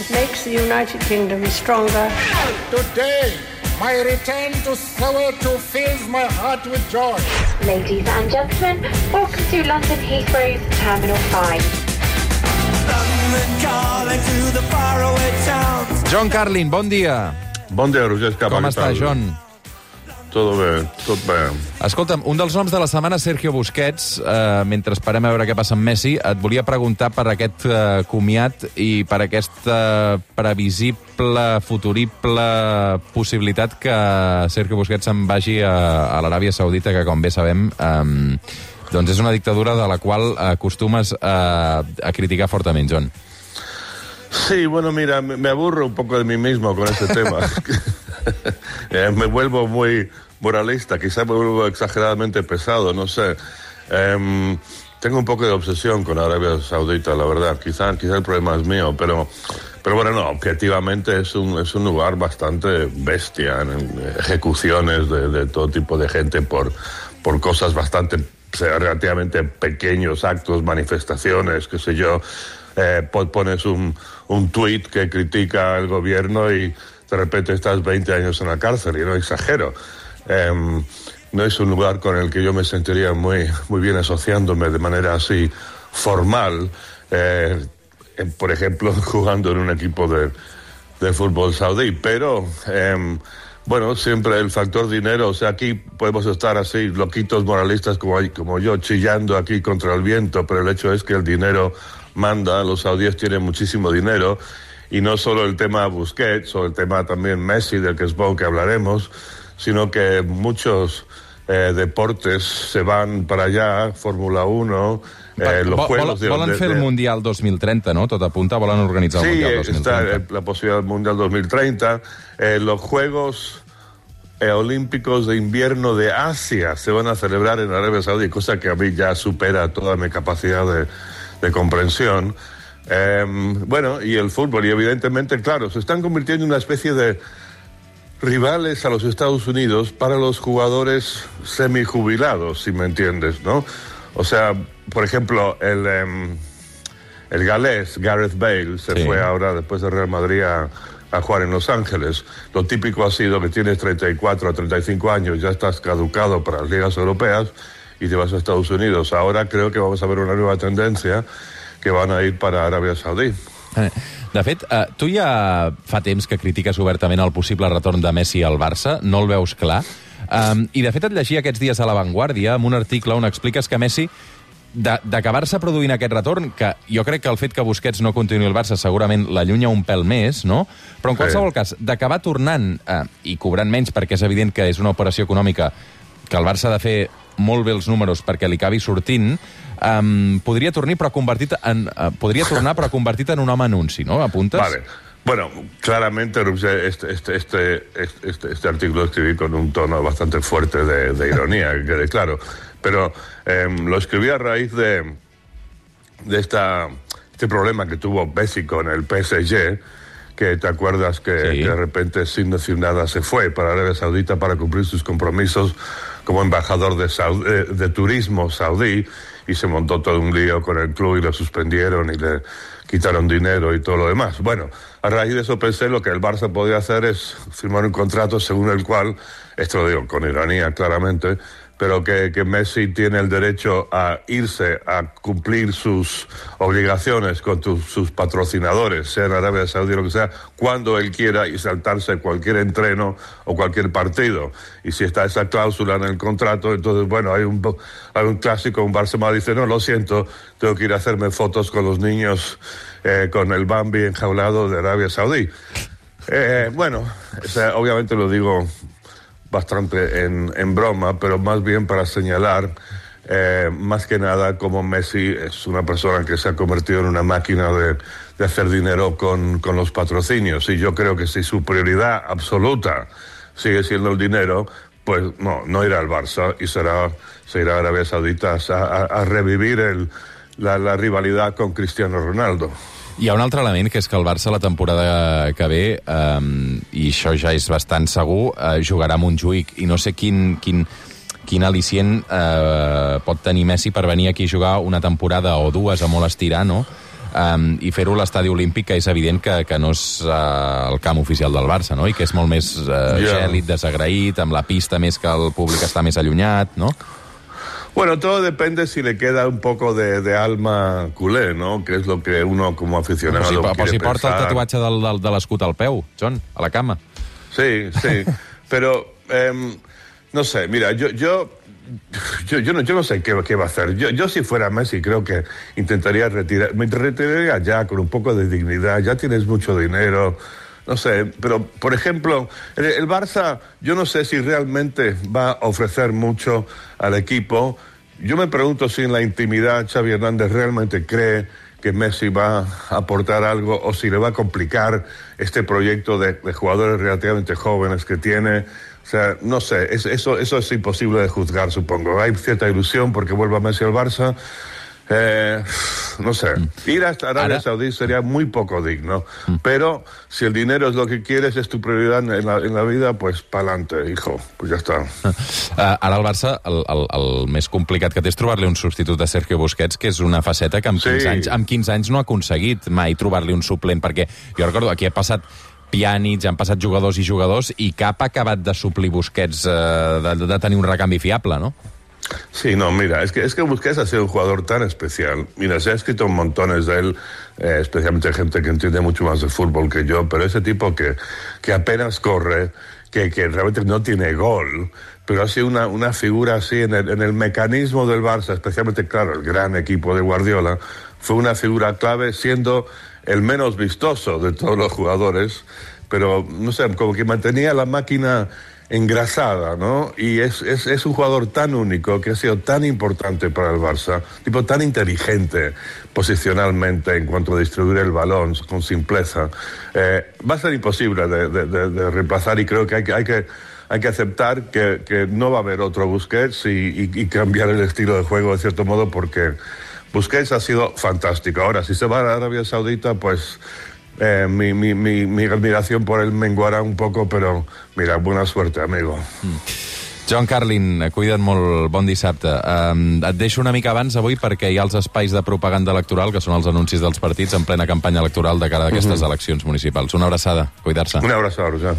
It makes the United Kingdom stronger. Today, my return to Soweto fills my heart with joy. Ladies and gentlemen, welcome to London Heathrow's Terminal 5. John Carlin, bon dia. Bon dia, Roger Escapa. Com està? John? Tot bé, tot bé. Escolta'm, un dels noms de la setmana, Sergio Busquets, eh, mentre esperem a veure què passa amb Messi, et volia preguntar per aquest eh, comiat i per aquesta previsible, futurible possibilitat que Sergio Busquets se'n vagi a, a l'Aràbia Saudita, que, com bé sabem, eh, doncs és una dictadura de la qual acostumes a, a criticar fortament, John. Sí, bueno, mira, me, aburro un poco de mí mismo con este tema. Eh, me vuelvo muy moralista, quizá me vuelvo exageradamente pesado, no sé. Em, tengo un poco de obsesión con Arabia Saudita, la verdad. Quizá, quizá el problema es mío, pero, pero bueno, no, objetivamente es un, es un lugar bastante bestia en, en ejecuciones de, de todo tipo de gente por, por cosas bastante relativamente pequeños actos, manifestaciones, qué sé yo. Eh, pon- pones un, un tuit que critica al gobierno y de repente estás 20 años en la cárcel, y no exagero. Em, no es un lugar con el que yo me sentiría muy, muy bien asociándome de manera así formal. eh, por ejemplo, jugando en un equipo de, de fútbol saudí, pero em, bueno, siempre el factor dinero, o sea, aquí podemos estar así, loquitos moralistas como, como yo, chillando aquí contra el viento, pero el hecho es que el dinero manda, los saudíes tienen muchísimo dinero, y no solo el tema Busquets o el tema también Messi, del que supongo que hablaremos, sino que muchos eh, deportes se van para allá, Fórmula 1, eh, los juegos vol- volen de- fer el Mundial 2030, no? Tot apunta, volen organitzar el Sí, Mundial eh, 2030. está eh, la posibilidad del Mundial 2030. Eh, los Juegos eh, Olímpicos de Invierno de Asia se van a celebrar en Arabia Saudí, cosa que a mí ya supera toda mi capacidad de, de comprensión. Eh, bueno, y el fútbol, y evidentemente, claro, se están convirtiendo en una especie de rivales a los Estados Unidos para los jugadores semijubilados, si me entiendes, ¿no? O sea, por ejemplo, el, em, el galés Gareth Bale se Sí. fue ahora después de Real Madrid a, a jugar en Los Ángeles. Lo típico ha sido que tienes 34 o 35 años, ya estás caducado para las ligas europeas y te vas a Estados Unidos. Ahora creo que vamos a ver una nueva tendencia que van a ir para Arabia Saudí. De fet, eh, tu ja fa temps que critiques obertament el possible retorn de Messi al Barça, no el veus clar. Um, I, de fet, et llegia aquests dies a La Vanguardia, amb un article on expliques que Messi, d'acabar-se produint aquest retorn, que jo crec que el fet que Busquets no continuï al Barça segurament l'allunya un pèl més, no? Però en Sí. qualsevol cas, d'acabar tornant eh, i cobrant menys, perquè és evident que és una operació econòmica que el Barça ha de fer molt bé els números perquè li acabi sortint, um, podria tornar però convertit en, uh, podria tornar però convertit en un home anunci, no? Apuntes? Vale. Bueno, claramente este, este, este, este, este artículo lo escribí con un tono bastante fuerte de, de ironía, que quede claro. Pero em, lo escribí a raíz de, de esta, este problema que tuvo Messi con el PSG, que te acuerdas que, Sí. que de repente sin decir nada se fue para Arabia Saudita para cumplir sus compromisos como embajador de, Saud- eh, de turismo saudí y se montó todo un lío con el club y lo suspendieron y le quitaron dinero y todo lo demás. Bueno, a raíz de eso pensé lo que el Barça podía hacer es firmar un contrato según el cual, esto lo digo con ironía claramente, pero que, que Messi tiene el derecho a irse a cumplir sus obligaciones con tu- sus patrocinadores, sea en Arabia Saudí o lo que sea, cuando él quiera y saltarse cualquier entreno o cualquier partido. Y si está esa cláusula en el contrato, entonces, bueno, hay un, hay un clásico, un Barcelona dice, no, lo siento, tengo que ir a hacerme fotos con los niños eh, con el Bambi enjaulado de Arabia Saudí. Eh, bueno, obviamente lo digo bastante en, en broma, pero más bien para señalar eh, más que nada como Messi es una persona que se ha convertido en una máquina de, hacer dinero con, los patrocinios. Y yo creo que si su prioridad absoluta sigue siendo el dinero, pues no, no irá al Barça y será, se irá a Arabia Saudita a, revivir el, la rivalidad con Cristiano Ronaldo. Hi ha un altre element, que és que el Barça la temporada que ve, um, i això ja és bastant segur, uh, jugarà a Montjuïc, i no sé quin, quin, quin al·licient uh, pot tenir Messi per venir aquí a jugar una temporada o dues a molt estirar, no? um, i fer-ho a l'estadi olímpic, que és evident que, que no és uh, el camp oficial del Barça, no? I que és molt més uh, Ja. gèlid, desagraït, amb la pista més que el públic està més allunyat, no? Bueno, todo depende si le queda un poco de, de alma culé, ¿no? Que es lo que uno como aficionado Però si, però quiere si porta el pensar. tatuatge del, del, de l'escut al peu, John, a la cama. Sí, sí. Pero, em, no sé, mira, yo, yo, yo, yo no, yo no sé qué, qué va a hacer. Yo, yo si fuera Messi creo que intentaría retirar, me retiraría ya con un poco de dignidad. Ya tienes mucho dinero. No sé, pero por ejemplo, el, el Barça, yo no sé si realmente va a ofrecer mucho al equipo. Yo me pregunto si en la intimidad Xavi Hernández realmente cree que Messi va a aportar algo o si le va a complicar este proyecto de, de jugadores relativamente jóvenes que tiene. O sea, no sé, es- eso, eso es imposible de juzgar, supongo. Hay cierta ilusión porque vuelva Messi al Barça. Eh, no sé, ir hasta Arabia Ara- Saudí sería muy poco digno. Pero si el dinero es lo que quieres, es tu prioridad en la, en la vida, pues pa'lante, hijo. Pues ya está. Uh, ara el Barça, el, el, el més complicat que té és trobar-li un substitut de Sergio Busquets, que és una faceta que amb 15, Sí. anys, amb 15 anys no ha aconseguit mai trobar-li un suplent, perquè jo recordo, aquí ha passat Pjanic, han passat jugadors i jugadors, i cap ha acabat de suplir Busquets, uh, de, de tenir un recanvi fiable, no? Sí, no, mira, es que, es que Busquets ha sido un jugador tan especial. Mira, se ha escrito montones de él, eh, especialmente gente que entiende mucho más de fútbol que yo, pero ese tipo que, que apenas corre, que, que realmente no tiene gol, pero ha sido una, una figura así en el, en el mecanismo del Barça, especialmente, claro, el gran equipo de Guardiola, fue una figura clave siendo el menos vistoso de todos los jugadores, pero no sé, como que mantenía la máquina engrasada, ¿no? Y es, es, es un jugador tan único que ha sido tan importante para el Barça, tipo tan inteligente posicionalmente en cuanto a distribuir el balón con simpleza. Eh, va a ser imposible de, de- reemplazar y creo que hay que, hay que, hay que aceptar que, que no va a haber otro Busquets y- y cambiar el estilo de juego de cierto modo porque Busquets ha sido fantástico. Ahora, si se va a Arabia Saudita, pues eh, mi, mi, mi, mi admiración por él menguará un poco, pero mira, buena suerte, amigo. John Carlin, cuida't molt, bon dissabte. Um, et deixo una mica abans avui perquè hi ha els espais de propaganda electoral, que són els anuncis dels partits en plena campanya electoral de cara a aquestes eleccions municipals. Una abraçada, cuidar-se. Un abrazo, Roger.